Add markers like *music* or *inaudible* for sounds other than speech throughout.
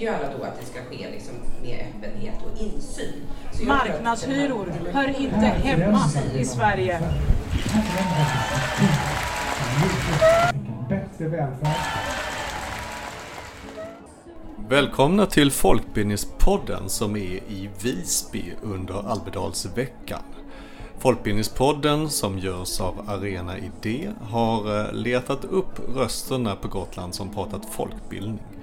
tycker ju alla då att det ska ske liksom med öppenhet och insyn. Marknadshyror hör inte hemma i Sverige. Bättre välfärd. Välkomna till Folkbildningspodden som är i Visby under Almedalsveckan. Folkbildningspodden som görs av Arena Idé har eh, letat upp rösterna på Gotland som pratat folkbildning.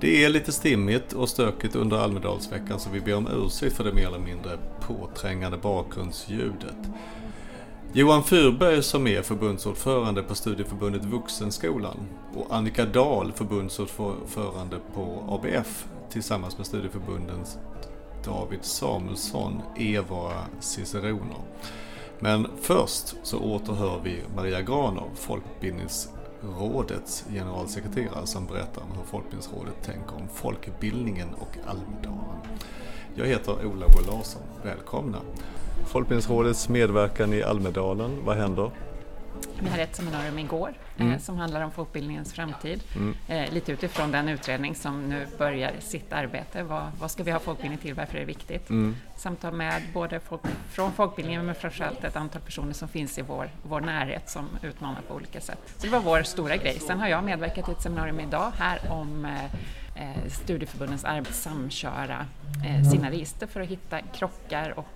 Det är lite stimmigt och stökigt under Almedalsveckan så vi ber om ursäkt för det mer eller mindre påträngande bakgrundsljudet. Johan Fyrberg som är förbundsordförande på studieförbundet Vuxenskolan och Annika Dahl förbundsordförande på ABF tillsammans med studieförbundens David Samuelsson är våra ciceroner. Men först så återhör vi Maria Granov, rådets generalsekreterare som berättar om hur Folkbildningsrådet tänker om folkbildningen och Almedalen. Jag heter Ola Bo Larsson, välkomna! Folkbildningsrådets medverkan i Almedalen, vad händer? Vi hade ett seminarium igår Mm. eh, som handlar om folkbildningens framtid. Mm. Eh, lite utifrån den utredning som nu börjar sitt arbete. Vad, vad ska vi ha folkbildning till? Varför är det viktigt? Mm. Samtal med både folk, från folkbildningen men framförallt ett antal personer som finns i vår, vår närhet som utmanar på olika sätt. Så det var vår stora grej. Sen har jag medverkat i ett seminarium idag här om eh, eh, studieförbundens arbete samköra eh, sina register för att hitta krockar och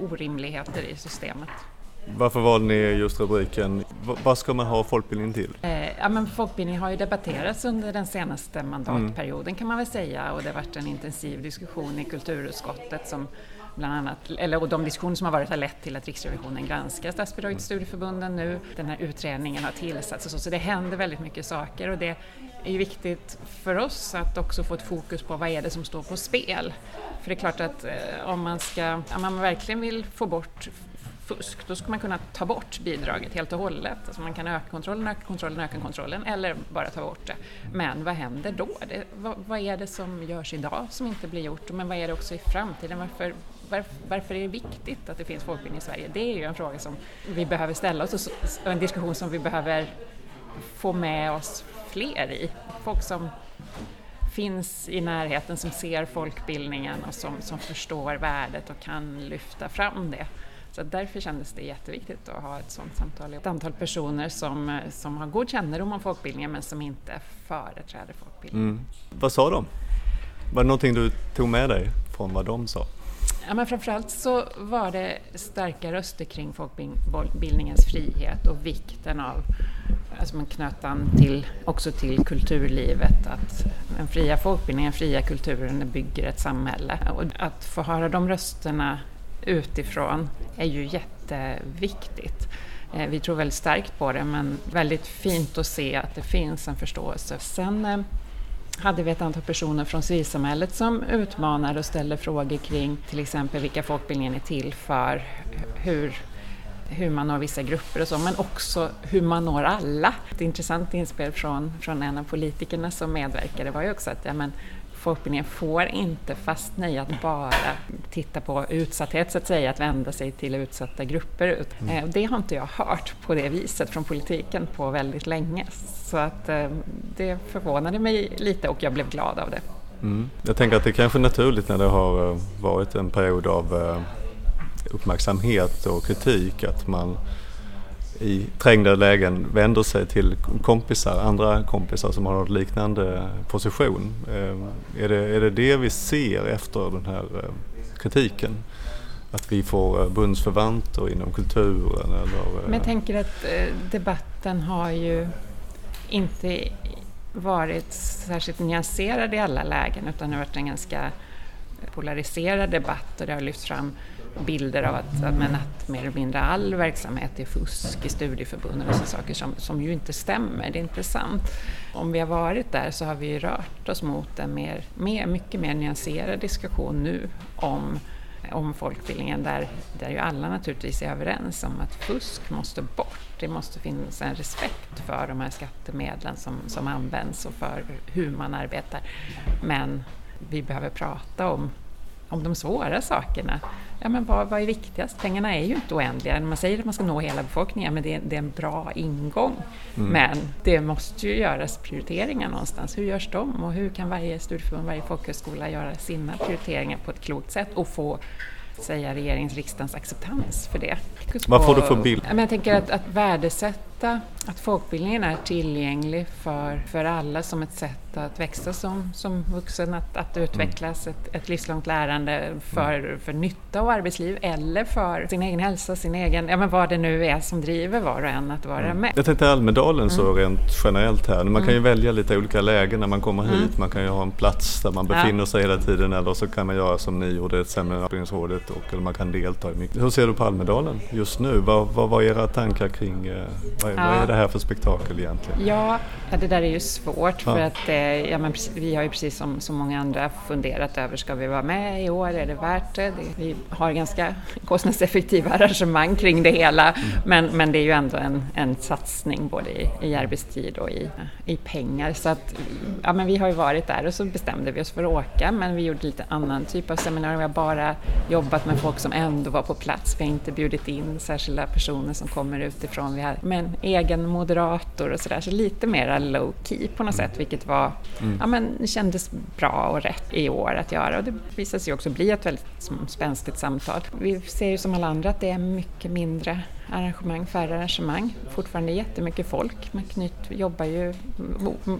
orimligheter i systemet. Varför valde ni just rubriken V- Vad ska man ha folkbildning till? Eh, ja, men folkbildning har ju debatterats under den senaste mandatperioden kan man väl säga och det har varit en intensiv diskussion i kulturutskottet som bland annat, eller och de diskussioner som har varit har lett till att Riksrevisionen granskar statsbidraget till studieförbunden nu. Den här utredningen har tillsatts och så, så det händer väldigt mycket saker och det är ju viktigt för oss att också få ett fokus på vad är det som står på spel. För det är klart att eh, om man ska, om man verkligen vill få bort fusk, då ska man kunna ta bort bidraget helt och hållet. Alltså man kan öka kontrollen, öka kontrollen, öka kontrollen eller bara ta bort det. Men vad händer då? Det, vad, vad är det som görs idag som inte blir gjort? Men vad är det också i framtiden? Varför, varför, varför är det viktigt att det finns folkbildning i Sverige? Det är ju en fråga som vi behöver ställa oss och och en diskussion som vi behöver få med oss fler i. Folk som finns i närheten som ser folkbildningen och som, som förstår värdet och kan lyfta fram det. Så därför kändes det jätteviktigt att ha ett sådant samtal. Ett antal personer som, som har god kännedom om folkbildningen men som inte företräder folkbildningen. Mm. Vad sa de? Var det någonting du tog med dig från vad de sa? Ja, men framförallt så var det starka röster kring folkbildningens frihet och vikten av alltså man knöt an till, också till kulturlivet, att den fria folkbildningen, den fria kulturen bygger ett samhälle. Och att få höra de rösterna utifrån är ju jätteviktigt. Eh, vi tror väldigt starkt på det, men väldigt fint att se att det finns en förståelse. Sen eh, hade vi ett antal personer från civilsamhället som utmanar och ställer frågor kring till exempel vilka folkbildningen är till för, hur, hur man når vissa grupper och så, men också hur man når alla. Ett intressant inspel från, från en av politikerna som medverkade var ju också att ja, men, folkbildningen får inte fastna i att bara titta på utsatthet, så att säga, att vända sig till utsatta grupper. Ut- eh, Det har inte jag hört på det viset från politiken på väldigt länge. Så att eh, det förvånade mig lite och jag blev glad av det. Mm. Jag tänker att det kanske är naturligt när det har eh, varit en period av uppmärksamhet och kritik att man i trängda lägen vänder sig till kompisar, andra kompisar som har en liknande position. Ehm, är det, är det det vi ser efter den här eh, kritiken? Att vi får eh, bundsförvanter inom kulturen eller? Eh? Men jag tänker att debatten har ju inte varit särskilt nyanserad i alla lägen utan det har varit en ganska polariserad debatt och det har lyfts fram bilder av att, att, men att mer eller mindre all verksamhet är fusk i studieförbunden och så saker som, som ju inte stämmer, det är inte sant. Om vi har varit där så har vi ju rört oss mot en mer, mer, mycket mer nyanserad diskussion nu om om folkbildningen där, där ju alla naturligtvis är överens om att fusk måste bort. Det måste finnas en respekt för de här skattemedlen som, som används och för hur man arbetar. Men vi behöver prata om, om de svåra sakerna ja, men vad, vad är viktigast? Pengarna är ju inte oändliga. Man säger att man ska nå hela befolkningen, men det är, det är en bra ingång. Mm. Men det måste ju göras prioriteringar någonstans. Hur görs de? Och hur kan varje studieförbund, varje folkhögskola göra sina prioriteringar på ett klokt sätt och få säga regeringens, riksdagens acceptans för det. Vad får du för bild? Jag tänker att, att värdesätta att folkbildningen är tillgänglig för, för alla som ett sätt att växa som, som vuxen, att, att utvecklas, mm. ett, ett livslångt lärande för, mm. för nytta av arbetsliv eller för sin egen hälsa, sin egen, ja men vad det nu är som driver var och en att vara mm. med. Jag tänkte Almedalen så mm. rent generellt här, man kan ju mm. välja lite olika lägen när man kommer hit, man kan ju ha en plats där man befinner ja. sig hela tiden eller så kan man göra som ni gjorde, ett seminariumsrådet och eller man kan delta i mycket. Hur ser du på Almedalen just nu? Vad, vad var era tankar kring, eh, vad, är det här för spektakel egentligen? Ja, det där är ju svårt för att eh, ja, men vi har ju precis som så många andra funderat över, ska vi vara med i år? Är det värt det? Vi har ganska *laughs* kostnadseffektiva arrangemang kring det hela, mm. men, men det är ju ändå en, en satsning både i, i arbetstid och i, i pengar. Så att, ja, men vi har ju varit där och så bestämde vi oss för att åka, men vi gjorde lite annan typ av seminarium. Vi har bara jobbat med folk som ändå var på plats. Vi har inte bjudit in särskilda personer som kommer utifrån. Vi har med en egen moderator och sådär, så lite mer low key på något sätt, vilket var, mm. ja men kändes bra och rätt i år att göra. Och det visade sig också bli ett väldigt spänstigt samtal. Vi ser ju som alla andra att det är mycket mindre arrangemang, färre arrangemang. Fortfarande jättemycket folk. Man knyt, jobbar ju,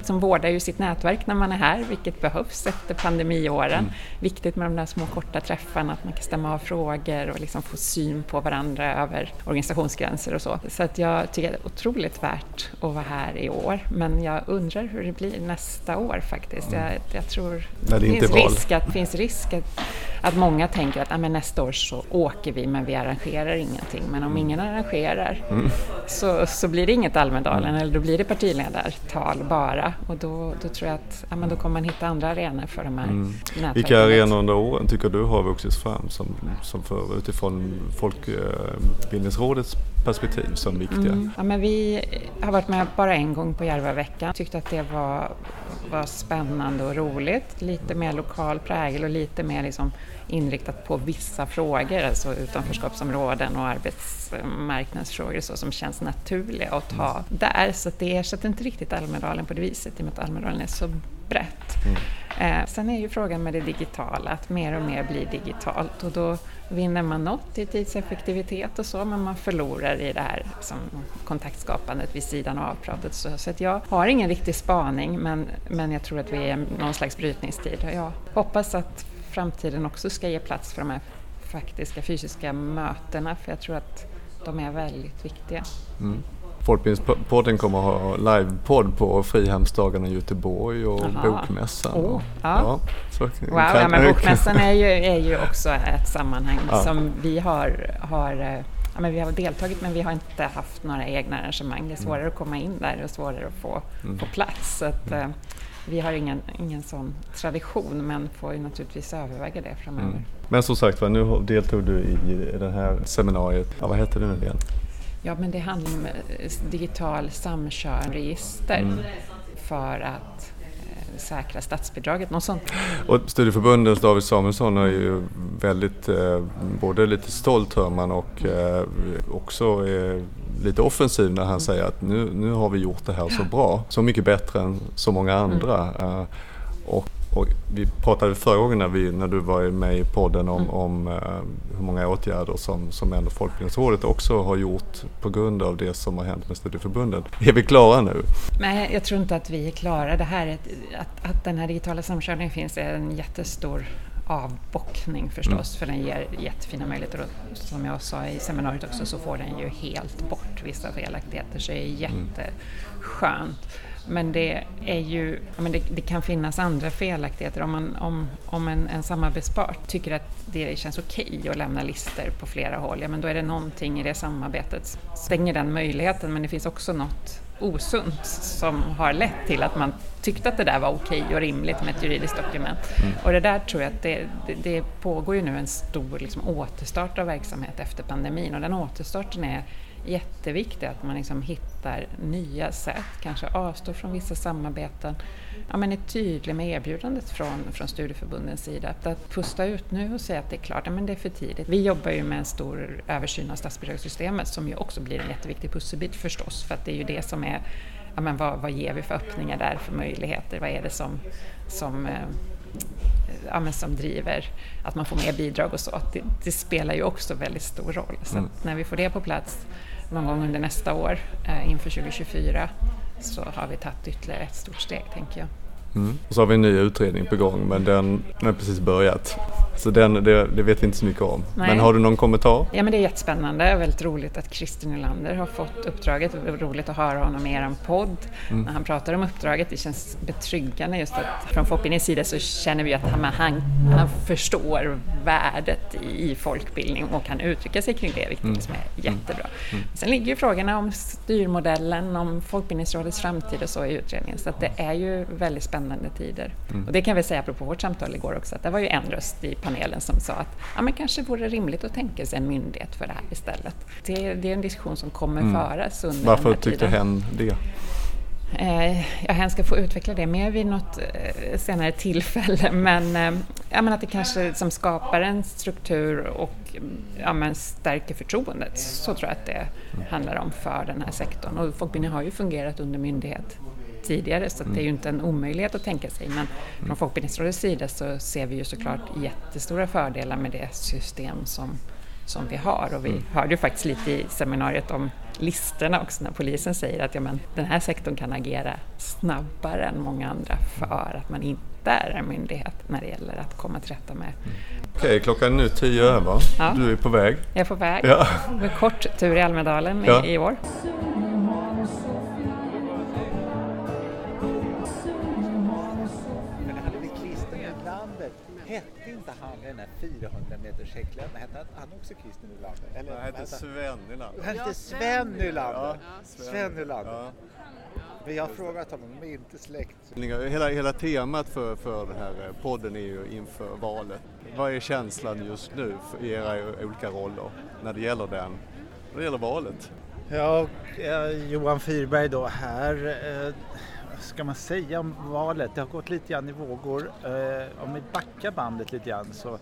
som vårdar ju sitt nätverk när man är här, vilket behövs efter pandemiåren. Mm. Viktigt med de där små korta träffarna, att man kan stämma av frågor och liksom få syn på varandra över organisationsgränser och så. Så att jag tycker det är otroligt värt att vara här i år. Men jag undrar hur det blir nästa år faktiskt. Jag, jag tror det, det finns, risk att, finns risk att, att många tänker att ah, nästa år så åker vi men vi arrangerar ingenting. Men om mm. ingen arrangerar mm. så, så blir det inget Almedalen eller då blir det partiledartal bara och då, då tror jag att ja, men då kommer man hitta andra arenor för de här mm. Vilka arenor under åren tycker du har vuxit fram som, som för, utifrån Folkbildningsrådets perspektiv som viktiga? Mm. Ja, men vi har varit med bara en gång på Järvaveckan, tyckte att det var, var spännande och roligt, lite mer lokal prägel och lite mer liksom inriktat på vissa frågor, alltså utanförskapsområden och arbetsmarknadsfrågor så, som känns naturliga att ta där. Så det ersätter inte riktigt Almedalen på det viset i och med att Almedalen är så brett. Mm. Eh, sen är ju frågan med det digitala, att mer och mer blir digitalt och då vinner man något i tidseffektivitet och så, men man förlorar i det här som kontaktskapandet vid sidan av pratet. Så, så jag har ingen riktig spaning, men, men jag tror att vi är någon slags brytningstid. Jag hoppas att framtiden också ska ge plats för de här faktiska fysiska mötena, för jag tror att de är väldigt viktiga. Mm. Folkbildningspodden kommer att ha livepodd på Frihamnsdagarna i Göteborg och Aha. Bokmässan. Oh, ja. Ja, wow, ja, men Bokmässan är ju, är ju också ett sammanhang ja. som vi har, har eh, ja, men vi har deltagit men vi har inte haft några egna arrangemang. Det är svårare mm. att komma in där och svårare att få, mm. få plats. Så att, mm. Vi har ingen, ingen sån tradition men får ju naturligtvis överväga det framöver. Mm. Men som sagt nu deltog du i det här seminariet. Ja, vad heter det nu igen? Ja, men det handlar om eh, digital samkörregister mm. för att eh, säkra statsbidraget, något sånt. Och studieförbundens David Samuelsson är ju väldigt, eh, både lite stolt hör man och eh, också eh, lite offensiv när han mm. säger att nu, nu har vi gjort det här så bra, så mycket bättre än så många andra. Mm. Och, och, vi pratade förra gången när, vi, när du var med i podden om, mm. om uh, hur många åtgärder som, som ändå Folkbildningsrådet också har gjort på grund av det som har hänt med studieförbunden. Är vi klara nu? Nej, jag tror inte att vi är klara. Det här, att, att den här digitala samkörningen finns är en jättestor avbockning förstås, mm. för den ger jättefina möjligheter och som jag sa i seminariet också så får den ju helt bort vissa felaktigheter så det är mm. jätteskönt. Men det är ju, men det, det, kan finnas andra felaktigheter. Om, man, om, om en, en samarbetspart tycker att det känns okej okay att lämna listor på flera håll, ja men då är det någonting i det samarbetet som stänger den möjligheten. Men det finns också något osunt som har lett till att man tyckte att det där var okej och rimligt med ett juridiskt dokument. Mm. Och det där tror jag att det, det, det pågår ju nu en stor liksom, återstart av verksamhet efter pandemin och den återstarten är jätteviktigt att man liksom hittar nya sätt, kanske avstår från vissa samarbeten, ja, men är tydlig med erbjudandet från, från studieförbundens sida. Att, att pusta ut nu och säga att det är klart, ja, men det är för tidigt. Vi jobbar ju med en stor översyn av statsbidragssystemet som ju också blir en jätteviktig pusselbit förstås, för att det är ju det som är ja, men vad, vad ger vi för öppningar där för möjligheter? Vad är det som, som, eh, ja, som driver att man får mer bidrag och så? Det, det spelar ju också väldigt stor roll. Så mm. när vi får det på plats någon gång under nästa år eh, inför 2024 så har vi tagit ytterligare ett stort steg, tänker jag. Mm. Och så har vi en ny utredning på gång men den, den har precis börjat. Så den, det, det, vet vi inte så mycket om. Nej. Men har du någon kommentar? Ja men det är jättespännande och väldigt roligt att Christer Nylander har fått uppdraget. Det är roligt att höra honom i er podd mm. när han pratar om uppdraget. Det känns betryggande just att från Folkbildningens sida så känner vi att han, han, han förstår värdet i folkbildning och kan uttrycka sig kring det, vilket mm. liksom är jättebra. Mm. Sen ligger ju frågorna om styrmodellen, om Folkbildningsrådets framtid och så i utredningen så att det är ju väldigt spännande tider. Mm. Och det kan vi säga apropå vårt samtal igår också, att det var ju en röst i panelen som sa att ja, men kanske vore rimligt att tänka sig en myndighet för det här istället. Det, det är en diskussion som kommer mm. föras under Varför den här tyckte hen det? Eh, ja, hen ska få utveckla det mer vid något eh, senare tillfälle *laughs* men, eh, ja, att det kanske som skapar en struktur och ja, stärker förtroendet. Så tror jag att det handlar om för den här sektorn. Och folkbildning har ju fungerat under myndighet tidigare så det är ju inte en omöjlighet att tänka sig. Men från Folkbildningsrådets sida så ser vi ju såklart jättestora fördelar med det system som, som vi har. Och vi mm. hörde ju faktiskt lite i seminariet om listorna också när polisen säger att ja, men, den här sektorn kan agera snabbare än många andra för att man inte är en myndighet när det gäller att komma till rätta med. Mm. Okej, klockan är nu tio över. Ja. Du är på väg. Jag är på väg. Ja. Med kort tur i Almedalen ja. i, i år. Den här 400 meters häcklöparen, hette han, han också Christer Nylander? Eller, han hette Sven Nylander. Han hette Sven Nylander. Ja, Sven Nylander. Ja. Men jag har frågat honom, de är inte släkt. Hela, hela temat för, för den här eh, podden är ju inför valet. Vad är känslan just nu i era olika roller när det gäller den, när det gäller valet? Ja, Johan Fyrberg då här. Ska man säga om valet? Det har gått lite grann i vågor. Eh, om vi backar bandet lite grann så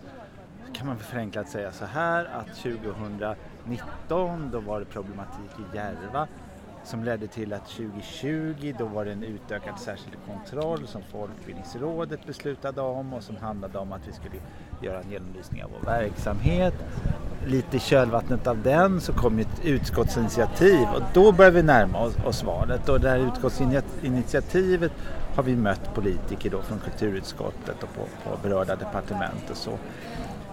kan man förenklat säga så här att 2019 då var det problematik i Järva som ledde till att 2020 då var det en utökad särskild kontroll som Folkbildningsrådet beslutade om och som handlade om att vi skulle göra en genomlysning av vår verksamhet. Lite i kölvattnet av den så kom ett utskottsinitiativ och då började vi närma oss, oss valet och det här utskottsinitiativet har vi mött politiker då från kulturutskottet och på, på berörda departement och så.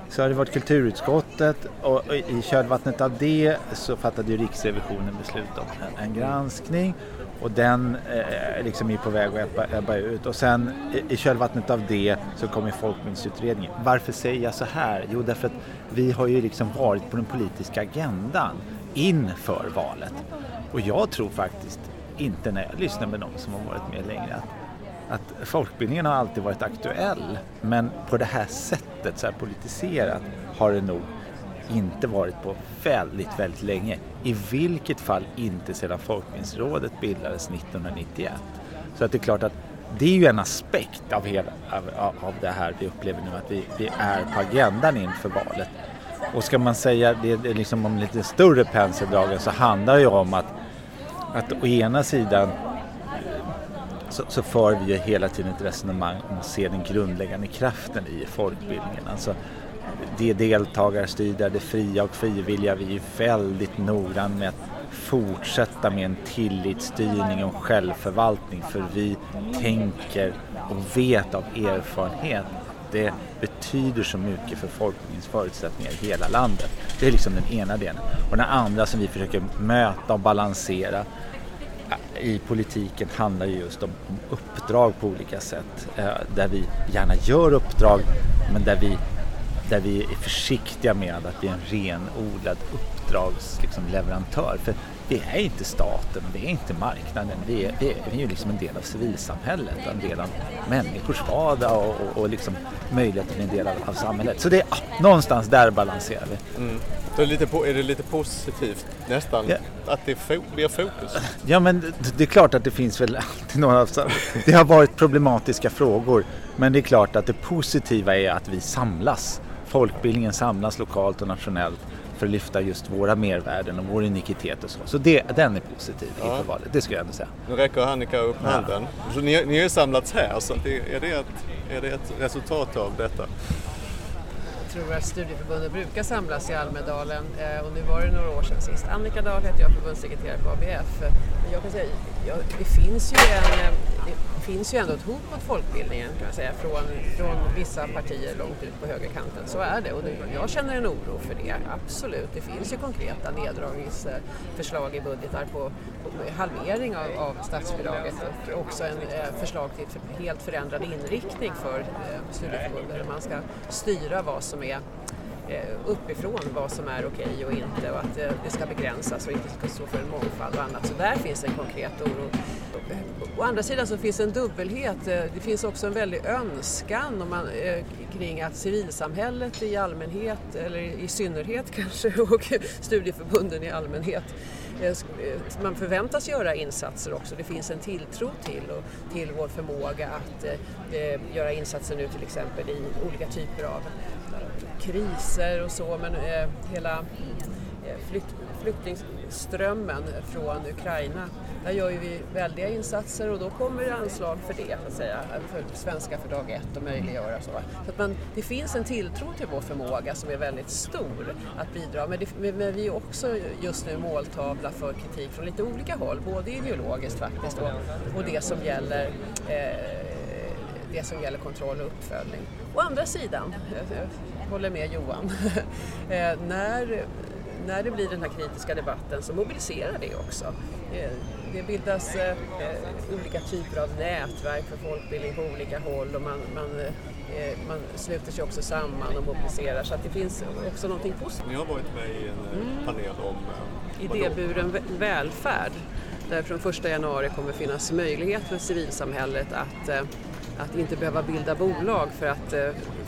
Så har det varit kulturutskottet och i kölvattnet av det så fattade ju Riksrevisionen beslut om en, en granskning och den eh, liksom är på väg att ebba, ebba ut. Och sen i, i kölvattnet av det så kommer folkminnesutredningen. Varför säger jag så här? Jo, därför att vi har ju liksom varit på den politiska agendan inför valet. Och jag tror faktiskt inte när jag lyssnar med någon som har varit med längre att att folkbildningen har alltid varit aktuell men på det här sättet, så här politiserat, har det nog inte varit på väldigt, väldigt länge. I vilket fall inte sedan Folkbildningsrådet bildades 1991. Så att det är klart att det är ju en aspekt av, hela, av, av det här vi upplever nu, att vi, vi är på agendan inför valet. Och ska man säga det, det liksom om lite större penseldragen så handlar det ju om att, att å ena sidan så, så för vi ju hela tiden ett resonemang om att se den grundläggande kraften i folkbildningen. Alltså det deltagarstyrda, det fria och frivilliga. Vi är väldigt noggranna med att fortsätta med en tillitsstyrning och självförvaltning för vi tänker och vet av erfarenhet att det betyder så mycket för folkbildningens förutsättningar i hela landet. Det är liksom den ena delen. Och den andra som vi försöker möta och balansera i politiken handlar ju just om, om uppdrag på olika sätt. Eh, där vi gärna gör uppdrag men där vi, där vi är försiktiga med att bli en renodlad uppdragsleverantör. Liksom, För vi är inte staten, vi är inte marknaden, vi är, vi är, vi är liksom en del av civilsamhället, en del av människors vardag och, och, och liksom möjlighet att bli en del av, av samhället. Så det är ah, någonstans där balanserar vi. Mm. Är det, lite, är det lite positivt nästan ja. att det blir fokus? Ja men det är klart att det finns väl alltid några, det har varit problematiska frågor men det är klart att det positiva är att vi samlas. Folkbildningen samlas lokalt och nationellt för att lyfta just våra mervärden och vår unikitet och så. Så det, den är positiv ja. inför valet, det skulle jag ändå säga. Nu räcker Annika upp handen. Ja. Så ni, ni har ju samlats här, så det, är, det ett, är det ett resultat av detta? tror att studieförbunden brukar samlas i Almedalen eh, och nu var det några år sedan sist. Annika Dahl heter jag, förbundssekreterare på ABF. Jag kan säga, ja, det finns ju en eh, finns ju ändå ett hot mot folkbildningen kan jag säga från, från vissa partier långt ut på högerkanten. Så är det och det, jag känner en oro för det, absolut. Det finns ju konkreta neddragningsförslag i budgetar på, på halvering av, av statsbidraget och också en eh, förslag till för, helt förändrad inriktning för eh, studieförbunden där man ska styra vad som är eh, uppifrån vad som är okej och inte och att eh, det ska begränsas och inte ska stå för en mångfald och annat. Så där finns en konkret oro. Å andra sidan så finns en dubbelhet. Eh, det finns också en väldig önskan om man, eh, kring att civilsamhället i allmänhet, eller i synnerhet *laughs* kanske, och studieförbunden i allmänhet eh, man förväntas göra insatser också. Det finns en tilltro till, och, till vår förmåga att eh, göra insatser nu till exempel i olika typer av kriser och så men eh, hela eh, flykt, strömmen från Ukraina där gör ju vi väldiga insatser och då kommer det anslag för det, så att säga, för Svenska för dag ett och möjliggöra så. så att man, det finns en tilltro till vår förmåga som är väldigt stor att bidra, men, det, men vi är också just nu måltavla för kritik från lite olika håll, både ideologiskt faktiskt och, och det som gäller eh, det som gäller kontroll och uppföljning. Å andra sidan, jag håller med Johan, *laughs* eh, när när det blir den här kritiska debatten så mobiliserar det också. Eh, det bildas eh, olika typer av nätverk för folkbildning på olika håll och man, man, eh, man sluter sig också samman och mobiliserar så att det finns också någonting positivt. Ni har varit med i en mm. panel om Idéburen välfärd där från 1 januari kommer finnas möjlighet för civilsamhället att att inte behöva bilda bolag för att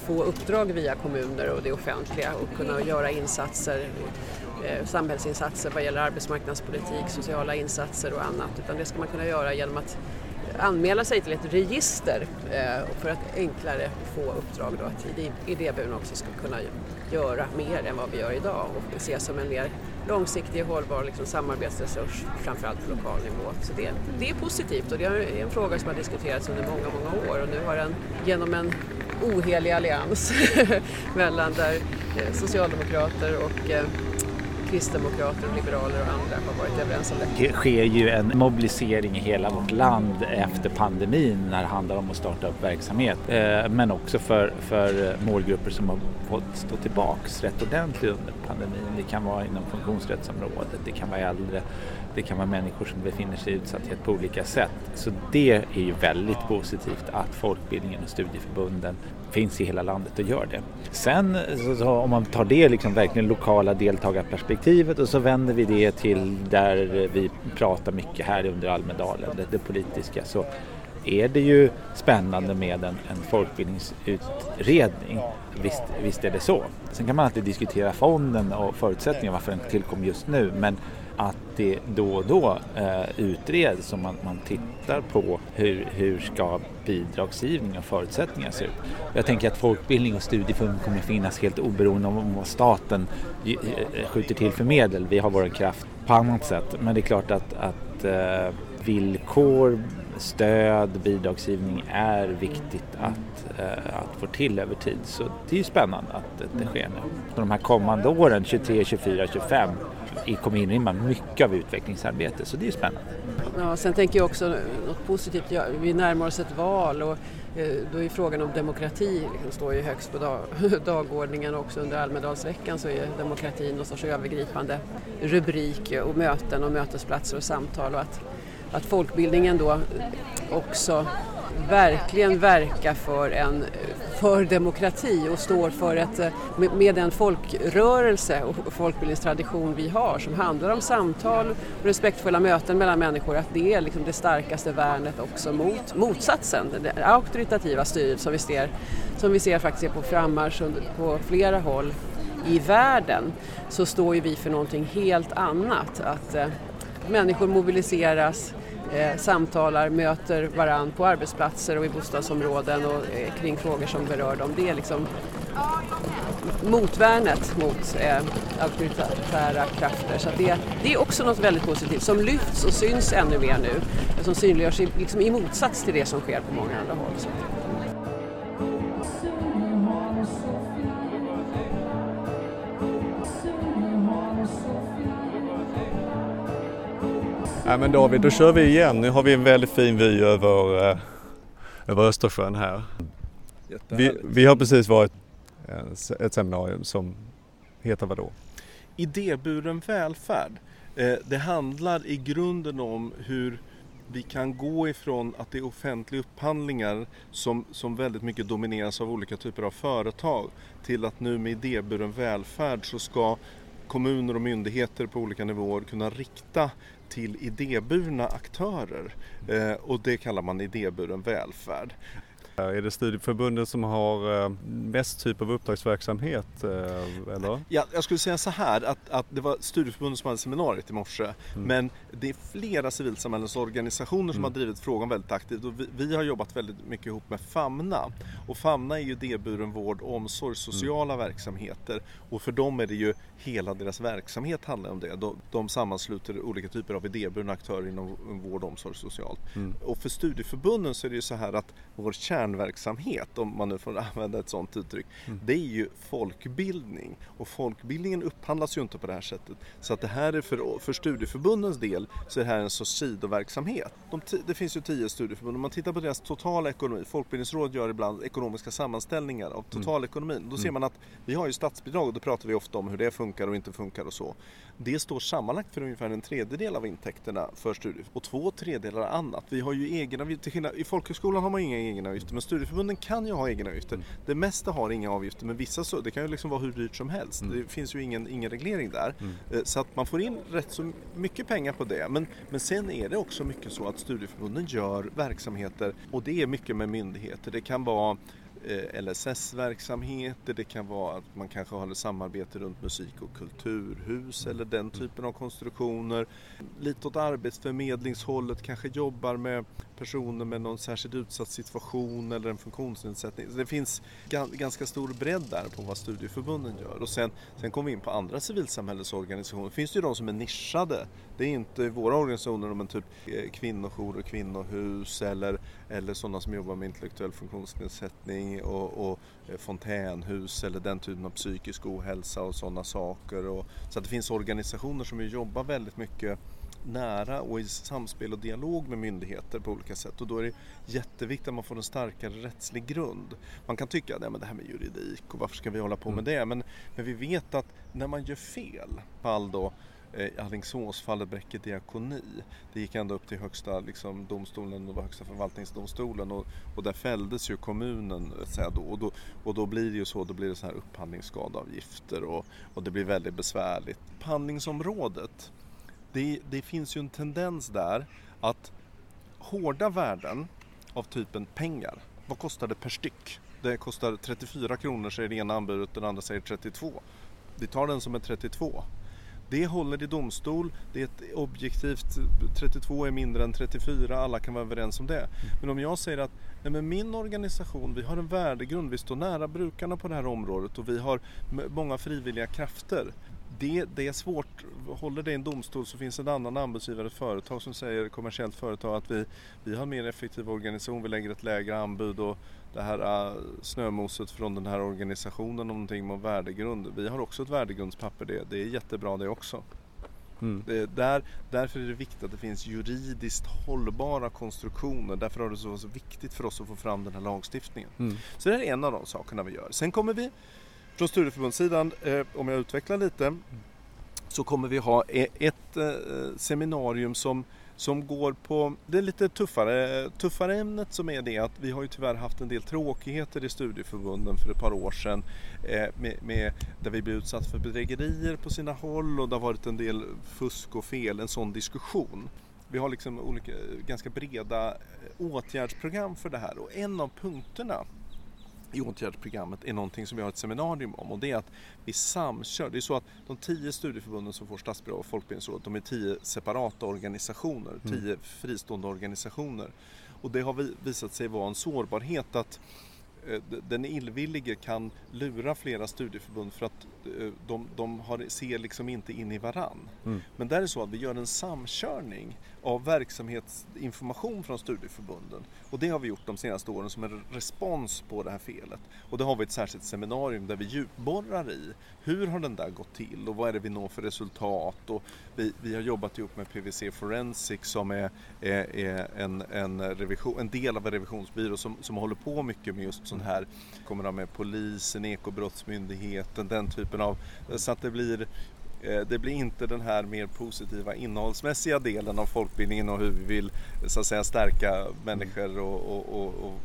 få uppdrag via kommuner och det offentliga och kunna göra insatser Eh, samhällsinsatser vad gäller arbetsmarknadspolitik, sociala insatser och annat utan det ska man kunna göra genom att anmäla sig till ett register eh, för att enklare få uppdrag då att idéburen också ska kunna göra mer än vad vi gör idag och ses som en mer långsiktig och hållbar liksom, samarbetsresurs framförallt på lokal nivå. Så det, det är positivt och det är en fråga som har diskuterats under många, många år och nu har den genom en ohelig allians *laughs* mellan där eh, socialdemokrater och eh, kristdemokrater, och liberaler och andra har varit överens om det. Det sker ju en mobilisering i hela vårt land efter pandemin när det handlar om att starta upp verksamhet. Eh, men också för, för målgrupper som har fått stå tillbaks rätt ordentligt under pandemin. Det kan vara inom funktionsrättsområdet, det kan vara äldre, det kan vara människor som befinner sig i utsatthet på olika sätt. Så det är ju väldigt positivt att folkbildningen och studieförbunden finns i hela landet och gör det. Sen så, om man tar det liksom verkligen lokala deltagarperspektivet och så vänder vi det till där vi pratar mycket här under Almedalen, det, det politiska, så är det ju spännande med en, en folkbildningsutredning. Visst, visst är det så. Sen kan man alltid diskutera fonden och förutsättningarna varför den tillkom just nu men att det då och då eh, utreds och man, man tittar på hur, hur ska bidragsgivning och förutsättningar se ut. Jag tänker att folkbildning och studieförbund kommer finnas helt oberoende om vad staten eh, eh, skjuter till för medel. Vi har vår kraft på annat sätt men det är klart att, att eh, villkor, stöd, bidragsgivning är viktigt att, eh, att få till över tid. Så det är ju spännande att det sker nu. De här kommande åren, 23, 24, 25 kommer inrymma mycket av utvecklingsarbete så det är spännande. Ja, sen tänker jag också något positivt, ja, vi närmar oss ett val och eh, då är frågan om demokrati liksom, står ju högst på dag, *laughs* dagordningen också under Almedalsveckan så är demokrati någon sorts övergripande rubrik och möten och mötesplatser och samtal och att, att folkbildningen då också verkligen verka för en för demokrati och står för ett, eh, med, med den folkrörelse och folkbildningstradition vi har som handlar om samtal och respektfulla möten mellan människor, att det är liksom det starkaste värnet också mot motsatsen, det auktoritativa styret som vi ser, som vi ser faktiskt är på frammarsch på flera håll i världen så står ju vi för någonting helt annat. Att eh, människor mobiliseras, eh, samtalar, möter varann på arbetsplatser och i bostadsområden och eh, kring frågor som berör dem. Det är liksom motvärnet mot eh, auktoritära krafter. Så det, det, är också något väldigt positivt som lyfts och syns ännu mer nu. Som synliggörs i, liksom i motsats till det som sker på många andra håll. Så. Ja, men David, då kör vi igen. Nu har vi en väldigt fin vy över, eh, över Östersjön här. Vi, vi, har precis varit eh, ett seminarium som heter vadå? Idéburen välfärd. Eh, det handlar i grunden om hur vi kan gå ifrån att det är offentliga upphandlingar som, som väldigt mycket domineras av olika typer av företag till att nu med idéburen välfärd så ska kommuner och myndigheter på olika nivåer kunna rikta till idéburna aktörer eh, och det kallar man idéburen välfärd. Är det studieförbunden som har eh, mest typ av uppdragsverksamhet? Eh, eller? Ja, jag skulle säga så här att, att det var studieförbunden som hade seminariet i morse mm. men det är flera civilsamhällesorganisationer som mm. har drivit frågan väldigt aktivt och vi, vi, har jobbat väldigt mycket ihop med Famna och Famna är ju idéburen vård, omsorg, sociala mm. verksamheter och för dem är det ju hela deras verksamhet handlar om det. De, de sammansluter olika typer av idéburna aktörer inom vård, omsorg socialt. Mm. Och för studieförbunden så är det ju så här att vår kärnverksamhet, om man nu får *laughs* använda ett sådant uttryck, mm. det är ju folkbildning. Och folkbildningen upphandlas ju inte på det här sättet. Så att det här är för, för studieförbundens del så är det här en sorts sidoverksamhet. De, det finns ju tio studieförbund. Om man tittar på deras totala ekonomi, Folkbildningsrådet gör ibland ekonomiska sammanställningar av totalekonomin. Mm. Då ser mm. man att vi har ju statsbidrag och då pratar vi ofta om hur det funkar och inte funkar och så. Det står sammanlagt för ungefär en tredjedel av intäkterna för studier och två tredjedelar annat. Vi har ju egenavgifter, i folkhögskolan har man inga egenavgifter men studieförbunden kan ju ha egenavgifter. Mm. Det mesta har inga avgifter men vissa så, det kan ju liksom vara hur dyrt som helst. Mm. Det finns ju ingen, ingen reglering där. Mm. Eh, så att man får in rätt så mycket pengar på det. Men, men sen är det också mycket så att studieförbunden gör verksamheter och det är mycket med myndigheter. Det kan vara LSS-verksamheter, det kan vara att man kanske har ett samarbete runt musik och kulturhus eller den typen av konstruktioner. Lite åt arbetsförmedlingshållet, kanske jobbar med personer med någon särskilt utsatt situation eller en funktionsnedsättning. det finns ganska stor bredd där på vad studieförbunden gör. Och sen, sen kommer vi in på andra civilsamhällesorganisationer. Det finns ju de som är nischade. Det är inte våra organisationer men typ eh, kvinnojourer, kvinnohus eller, eller sådana som jobbar med intellektuell funktionsnedsättning och, och eh, fontänhus eller den typen av psykisk ohälsa och sådana saker. Och, så det finns organisationer som jobbar väldigt mycket nära och i samspel och dialog med myndigheter på olika sätt och då är det jätteviktigt att man får en starkare rättslig grund. Man kan tycka att det här med juridik och varför ska vi hålla på med mm. det? Men, men vi vet att när man gör fel, fall då eh, Alingsåsfallet Bräcke diakoni. Det gick ända upp till högsta liksom, domstolen och högsta förvaltningsdomstolen och, och där fälldes ju kommunen. Eh, så då, och, då, och då blir det ju så, då blir det så här upphandlingsskadeavgifter och, och det blir väldigt besvärligt. Upphandlingsområdet det, det finns ju en tendens där att hårda värden av typen pengar, vad kostar det per styck? Det kostar 34 kronor säger det ena anbudet, den andra säger 32. Vi tar den som är 32. Det håller i domstol, det är ett objektivt, 32 är mindre än 34, alla kan vara överens om det. Men om jag säger att nej men min organisation, vi har en värdegrund, vi står nära brukarna på det här området och vi har många frivilliga krafter det, det är svårt. Håller det i en domstol så finns en annan anbudsgivare, ett företag som säger, kommersiellt företag, att vi, vi har mer effektiv organisation, vi lägger ett lägre anbud och det här uh, snömoset från den här organisationen någonting med värdegrund. Vi har också ett värdegrundspapper, det, det är jättebra det också. Mm. Det, där, därför är det viktigt att det finns juridiskt hållbara konstruktioner. Därför är det så, så viktigt för oss att få fram den här lagstiftningen. Mm. Så det är en av de sakerna vi gör. Sen kommer vi från studieförbundssidan, eh, om jag utvecklar lite, så kommer vi ha e- ett eh, seminarium som som går på det lite tuffare, tuffare ämnet som är det att vi har ju tyvärr haft en del tråkigheter i studieförbunden för ett par år sedan eh, med, med, där vi blev utsatta för bedrägerier på sina håll och det har varit en del fusk och fel, en sån diskussion. Vi har liksom olika, ganska breda eh, åtgärdsprogram för det här och en av punkterna i åtgärdsprogrammet är någonting som vi har ett seminarium om och det är att vi samkör. Det är så att de tio studieförbunden som får statsbidrag av Folkbildningsrådet de är tio separata organisationer, mm. tio fristående organisationer. Och det har visat sig vara en sårbarhet att den illvillige kan lura flera studieförbund för att eh, de, de har, ser liksom inte in i varann. Mm. Men där är det så att vi gör en samkörning av verksamhetsinformation från studieförbunden. Och det har vi gjort de senaste åren som en respons på det här felet. Och det har vi ett särskilt seminarium där vi djupborrar i hur har den där gått till och vad är det vi når för resultat. Och vi, vi har jobbat ihop med PVC Forensic som är, är, är en, en, revision, en del av en revisionsbyrå som, som håller på mycket med just sånt här. Kommer ha med polisen, Ekobrottsmyndigheten, den typen av, så att det blir Eh, det blir inte den här mer positiva innehållsmässiga delen av folkbildningen och hur vi vill så att säga stärka människor och, och, och, och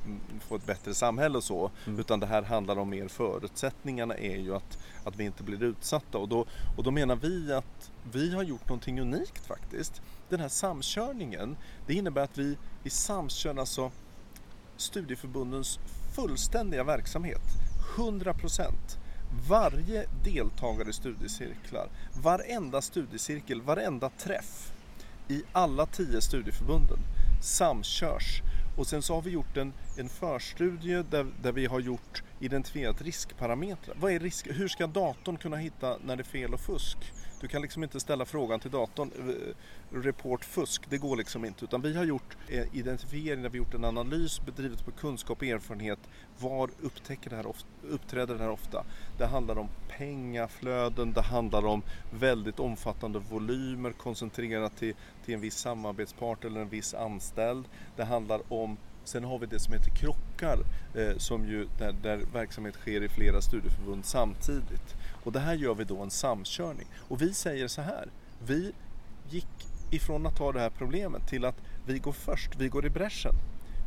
få ett bättre samhälle och så. Mm. Utan det här handlar om mer förutsättningarna är ju att, att vi inte blir utsatta och då, och då menar vi att vi har gjort någonting unikt faktiskt. Den här samkörningen, det innebär att vi, vi samkör alltså studieförbundens fullständiga verksamhet, 100 procent varje deltagare i studiecirklar, varenda studiecirkel, varenda träff i alla tio studieförbunden samkörs. Och sen så har vi gjort en, en förstudie där, där vi har gjort identifierat riskparametrar. Vad är risk? Hur ska datorn kunna hitta när det är fel och fusk? Du kan liksom inte ställa frågan till datorn, eh, report fusk, det går liksom inte. Utan vi har gjort eh, identifiering, vi har gjort en analys bedrivet på kunskap och erfarenhet. Var upptäcker det här ofta, uppträder det här ofta? Det handlar om pengaflöden, det handlar om väldigt omfattande volymer koncentrerat till, till en viss samarbetspart eller en viss anställd. Det handlar om Sen har vi det som heter krockar eh, som ju, där, där verksamhet sker i flera studieförbund samtidigt. Och det här gör vi då en samkörning. Och vi säger så här, vi gick ifrån att ta det här problemet till att vi går först, vi går i bräschen.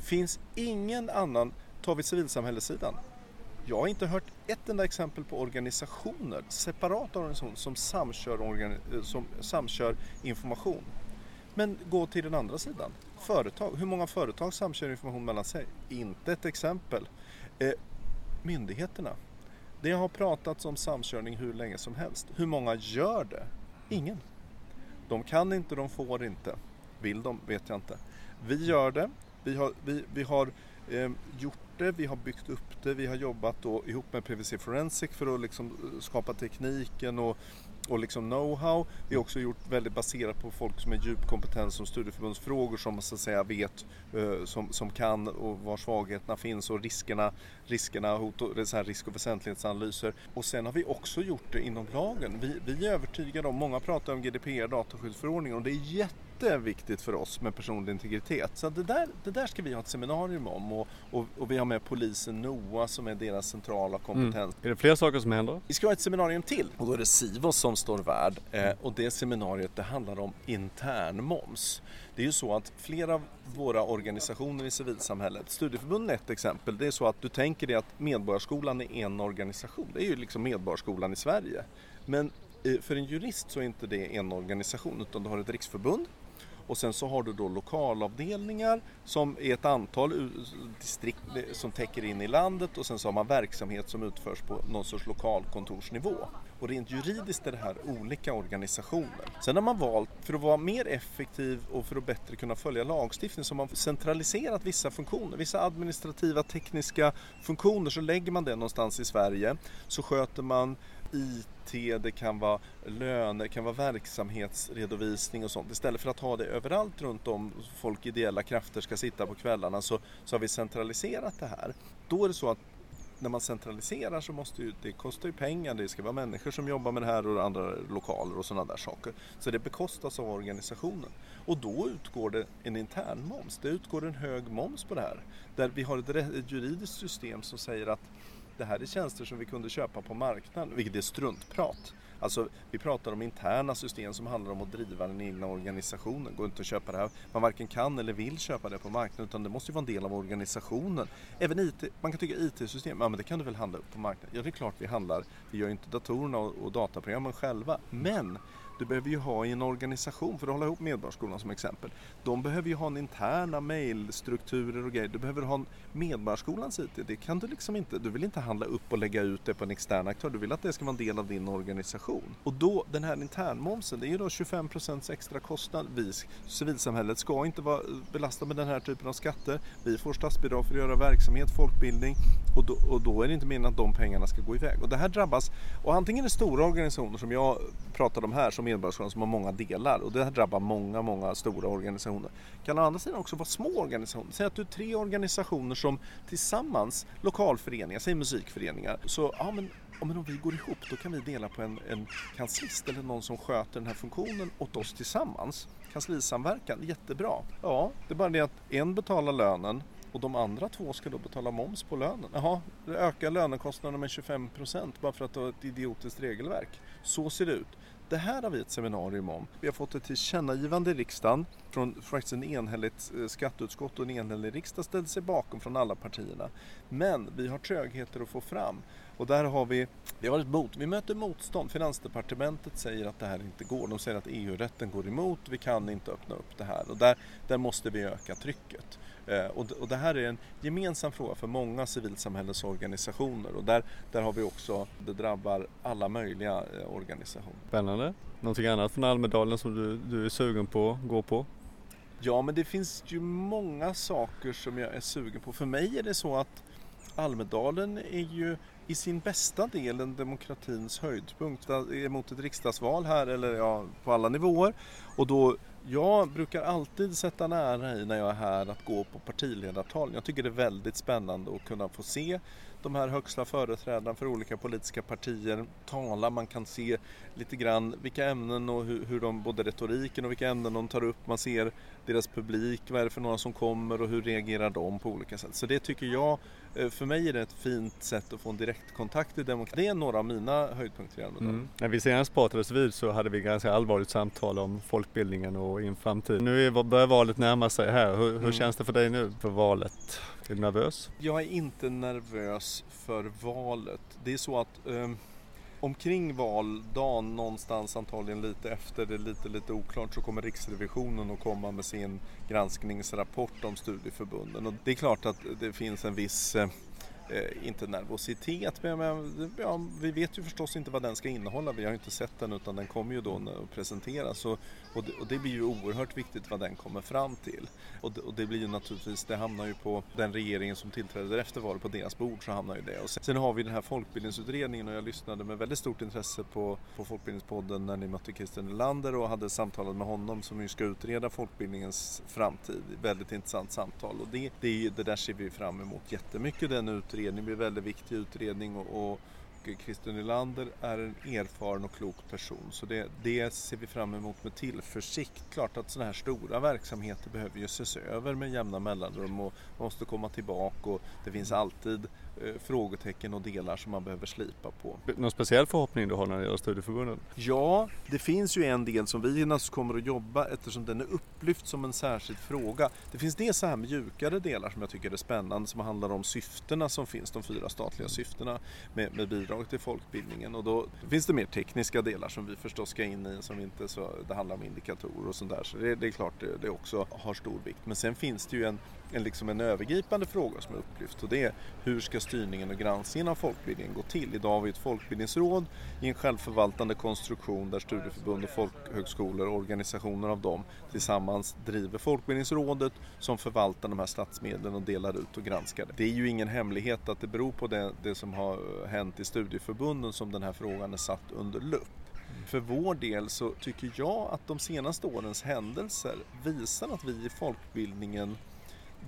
Finns ingen annan, tar vi civilsamhällessidan, jag har inte hört ett enda exempel på organisationer, separata organisationer som samkör, organi eh, som samkör information. Men gå till den andra sidan, företag. Hur många företag samkör information mellan sig? Inte ett exempel. Eh, myndigheterna. Det har pratats om samkörning hur länge som helst. Hur många gör det? Ingen. De kan inte, de får inte. Vill de? Vet jag inte. Vi gör det. Vi har, vi, vi har eh, gjort det, vi har byggt upp det, vi har jobbat då ihop med PVC Forensic för att liksom eh, skapa tekniken och och liksom know-how. Vi har också gjort väldigt baserat på folk som är djup kompetens som studieförbundsfrågor som så att säga vet, eh, som, som kan och var svagheterna finns och riskerna, riskerna hot och, så här risk och väsentlighetsanalyser. Och sen har vi också gjort det inom lagen. Vi, vi är övertygade om, många pratar om GDPR, dataskyddsförordningen och det är jätte jätteviktigt för oss med personlig integritet. Så det där, det där ska vi ha ett seminarium om och, och, och vi har med polisen NOA som är deras centrala kompetens. Mm. Är det fler saker som händer? Vi ska ha ett seminarium till och då är det Sivos som står värd eh, och det seminariet det handlar om internmoms. Det är ju så att flera av våra organisationer i civilsamhället, studieförbunden är ett exempel, det är så att du tänker dig att Medborgarskolan är en organisation. Det är ju liksom Medborgarskolan i Sverige. Men eh, för en jurist så är inte det en organisation utan du har ett riksförbund och sen så har du då lokalavdelningar som är ett antal distrikt som täcker in i landet och sen så har man verksamhet som utförs på någon sorts lokalkontorsnivå. Och rent juridiskt är det här olika organisationer. Sen har man valt, för att vara mer effektiv och för att bättre kunna följa lagstiftningen, så har man centraliserat vissa funktioner. Vissa administrativa tekniska funktioner så lägger man det någonstans i Sverige. Så sköter man IT, det kan vara löner, det kan vara verksamhetsredovisning och sånt. Istället för att ha det överallt runt om folk ideella krafter ska sitta på kvällarna så, så har vi centraliserat det här. Då är det så att när man centraliserar så måste ju, det kostar ju pengar, det ska vara människor som jobbar med det här och andra lokaler och sådana där saker. Så det bekostas av organisationen. Och då utgår det en intern moms, det utgår en hög moms på det här. Där vi har ett, ett juridiskt system som säger att det här är tjänster som vi kunde köpa på marknaden, vilket är struntprat. Alltså vi pratar om interna system som handlar om att driva den egna organisationen. Går inte att köpa det här. Man varken kan eller vill köpa det på marknaden utan det måste ju vara en del av organisationen. Även IT, man kan tycka IT-system, ja men det kan du väl handla upp på marknaden? Ja det är klart vi handlar, vi gör ju inte datorerna och, och dataprogrammen själva. Men du behöver ju ha i en organisation, för att hålla ihop Medborgarskolan som exempel. De behöver ju ha en interna mailstrukturer och grejer. Du behöver ha en Medborgarskolans IT. Det kan du liksom inte. Du vill inte handla upp och lägga ut det på en extern aktör. Du vill att det ska vara en del av din organisation. Och då, den här internmomsen, det är ju då 25% extra kostnad. Vi, civilsamhället ska inte vara eh, belastat med den här typen av skatter. Vi får statsbidrag för att göra verksamhet, folkbildning och då, och då är det inte meningen att de pengarna ska gå iväg. Och det här drabbas, och antingen är det stora organisationer som jag pratade om här, som Medborgarskolan, som har många delar och det här drabbar många, många stora organisationer. Kan å andra sidan också vara små organisationer. Säg att du är tre organisationer som tillsammans, lokalföreningar, säg musikföreningar, så ja men ja, men om vi går ihop då kan vi dela på en, en kanslist eller någon som sköter den här funktionen åt oss tillsammans. Kanslisamverkan, jättebra. Ja, det är bara det att en betalar lönen och de andra två ska då betala moms på lönen. Jaha, det ökar lönekostnaderna med 25 procent bara för att du har ett idiotiskt regelverk. Så ser det ut. Det här har vi ett seminarium om. Vi har fått ett tillkännagivande i riksdagen från faktiskt en enhälligt eh, skatteutskott och en enhällig riksdag ställde sig bakom från alla partierna. Men vi har trögheter att få fram. Och där har vi, vi har ett mot, vi möter motstånd. Finansdepartementet säger att det här inte går. De säger att EU-rätten går emot, vi kan inte öppna upp det här. Och där, där måste vi öka trycket. Eh, och, och det här är en gemensam fråga för många civilsamhällesorganisationer och där, där har vi också, det drabbar alla möjliga eh, organisationer. Spännande. Någonting annat från Almedalen som du, du är sugen på att gå på? Ja, men det finns ju många saker som jag är sugen på. För mig är det så att Almedalen är ju i sin bästa del en demokratins höjdpunkt emot ett riksdagsval här eller ja, på alla nivåer. Och då jag brukar alltid sätta nära i när jag är här att gå på partiledartal. Jag tycker det är väldigt spännande att kunna få se de här högsta företrädarna för olika politiska partier tala. Man kan se lite grann vilka ämnen och hur, hur de, både retoriken och vilka ämnen de tar upp. Man ser deras publik, vad är det för några som kommer och hur reagerar de på olika sätt. Så det tycker jag, eh, för mig är det ett fint sätt att få en direktkontakt i demokrati. Det är några av mina höjdpunkter i Almedalen. Mm. När vi senast pratades vid så hade vi ganska allvarligt samtal om folkbildningen och in framtiden. Nu börjar valet närma sig här. Hur, hur mm. känns det för dig nu för valet? Är du nervös? Jag är inte nervös för valet. Det är så att um, omkring valdagen, någonstans antagligen lite efter, det är lite, lite oklart, så kommer Riksrevisionen att komma med sin granskningsrapport om studieförbunden. Och det är klart att det finns en viss eh, eh, inte nervositet, men, men ja, vi vet ju förstås inte vad den ska innehålla. Vi har ju inte sett den utan den kommer ju då att presenteras. Så och, det, och det blir ju oerhört viktigt vad den kommer fram till. Och det, och det blir ju naturligtvis, det hamnar ju på den regeringen som tillträder efter valet, på deras bord så hamnar ju det. Och sen, sen har vi den här folkbildningsutredningen och jag lyssnade med väldigt stort intresse på, på Folkbildningspodden när ni mötte Christer Nylander och hade samtalat med honom som ju ska utreda folkbildningens framtid. Väldigt intressant samtal och det, det, det där ser vi fram emot jättemycket den utredningen blir en väldigt viktig utredning och, och Christer Nylander är en erfaren och klok person så det, det ser vi fram emot med tillförsikt. Klart att sådana här stora verksamheter behöver ju ses över med jämna mellanrum och måste komma tillbaka och det finns alltid frågetecken och delar som man behöver slipa på. Någon speciell förhoppning du har när det gäller studieförbunden? Ja, det finns ju en del som vi kommer att jobba eftersom den är upplyft som en särskild fråga. Det finns det så här mjukare delar som jag tycker är spännande som handlar om syftena som finns, de fyra statliga syftena med, med bidrag till folkbildningen och då finns det mer tekniska delar som vi förstås ska in i som inte så, det handlar om indikatorer och sånt där så det, det är klart det, det också har stor vikt. Men sen finns det ju en en, liksom en övergripande fråga som är upplyft och det är hur ska styrningen och granskningen av folkbildningen gå till? Idag har vi ett folkbildningsråd i en självförvaltande konstruktion där studieförbund och folkhögskolor och organisationer av dem tillsammans driver Folkbildningsrådet som förvaltar de här statsmedlen och delar ut och granskar det. Det är ju ingen hemlighet att det beror på det, det som har hänt i studieförbunden som den här frågan är satt under lupp. För vår del så tycker jag att de senaste årens händelser visar att vi i folkbildningen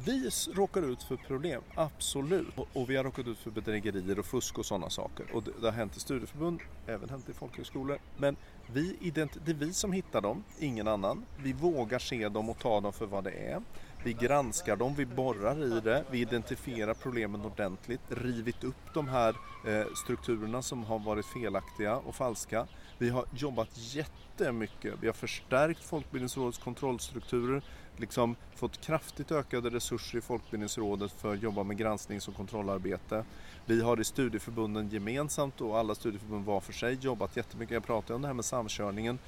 vi råkar ut för problem, absolut. Och, och, vi har råkat ut för bedrägerier och fusk och sådana saker. Och det, det har hänt i studieförbund, även hänt i folkhögskolor. Men vi det är vi som hittar dem, ingen annan. Vi vågar se dem och ta dem för vad det är. Vi granskar dem, vi borrar i det, vi identifierar problemen ordentligt, rivit upp de här eh, strukturerna som har varit felaktiga och falska. Vi har jobbat jättemycket, vi har förstärkt Folkbildningsrådets kontrollstrukturer, liksom fått kraftigt ökade resurser i Folkbildningsrådet för att jobba med gransknings och kontrollarbete. Vi har i studieförbunden gemensamt och alla studieförbund var för sig jobbat jättemycket. Jag pratade om det här med samkörningen.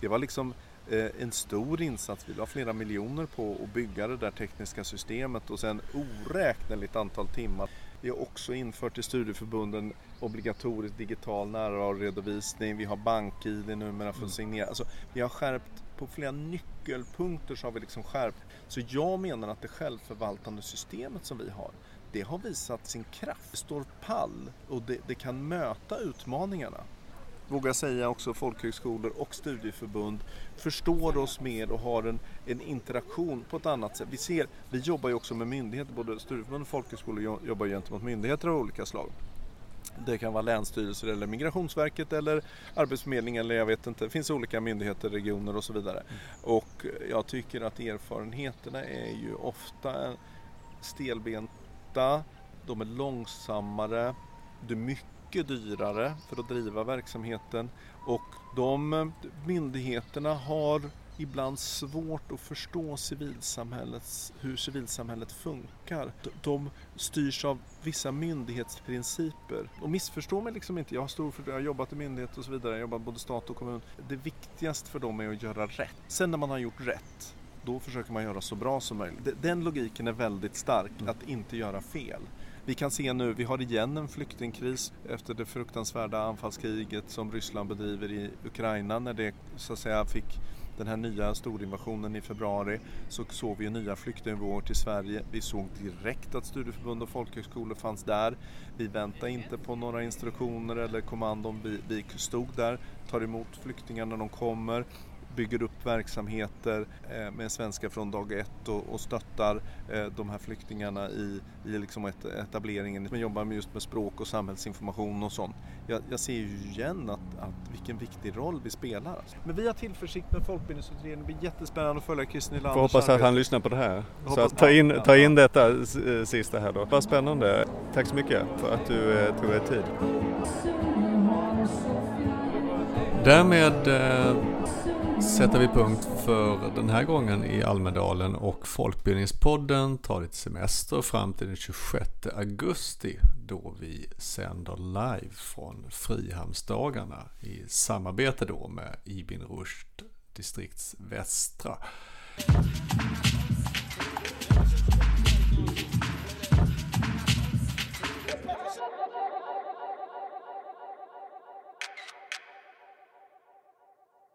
Det var liksom eh, en stor insats. Vi la flera miljoner på att bygga det där tekniska systemet och sen oräkneligt antal timmar. Vi har också infört i studieförbunden obligatorisk digital närvaroredovisning. Vi har bank-id numera för att mm. signera. Alltså, vi har skärpt på flera nyckelpunkter så har vi liksom skärpt. Så jag menar att det självförvaltande systemet som vi har, det har visat sin kraft. Det står pall och det, det kan möta utmaningarna vågar säga också folkhögskolor och studieförbund förstår oss mer och har en, en interaktion på ett annat sätt. Vi, ser, vi jobbar ju också med myndigheter, både studieförbund och folkhögskolor jobbar gentemot myndigheter av olika slag. Det kan vara länsstyrelser eller Migrationsverket eller Arbetsförmedlingen eller jag vet inte. Det finns olika myndigheter, regioner och så vidare. Mm. Och jag tycker att erfarenheterna är ju ofta stelbenta, de är långsammare, det är mycket dyrare för att driva verksamheten och de myndigheterna har ibland svårt att förstå civilsamhällets, hur civilsamhället funkar. De styrs av vissa myndighetsprinciper. Och missförstå mig liksom inte, jag har, stor, jag har jobbat i myndighet och så vidare, jag har jobbat både stat och kommun. Det viktigaste för dem är att göra rätt. Sen när man har gjort rätt, då försöker man göra så bra som möjligt. Den logiken är väldigt stark, mm. att inte göra fel. Vi kan se nu, vi har igen en flyktingkris efter det fruktansvärda anfallskriget som Ryssland bedriver i Ukraina när det så att säga fick den här nya storinvasionen i februari så såg vi nya flyktingvågor till Sverige. Vi såg direkt att studieförbund och folkhögskolor fanns där. Vi väntade inte på några instruktioner eller kommandon. Vi, vi stod där, tar emot flyktingar när de kommer bygger upp verksamheter eh, med svenska från dag ett och, och stöttar eh, de här flyktingarna i, i liksom ett, etableringen. Man jobbar just med språk och samhällsinformation och sånt. Jag, jag ser ju igen att, att vilken viktig roll vi spelar. Alltså. Men vi har tillförsikt med Folkbildningsutredningen. Det blir jättespännande att följa Christer Nylanders Får hoppas att han lyssnar på det här. Så ta in, ta in detta eh, sista här då. Vad spännande. Tack så mycket för att du tog dig tid. Därmed sätter vi punkt för den här gången i Almedalen och Folkbildningspodden tar lite semester fram till den 26 augusti då vi sänder live från Frihamnsdagarna i samarbete då med Ibn Rushd distrikts västra.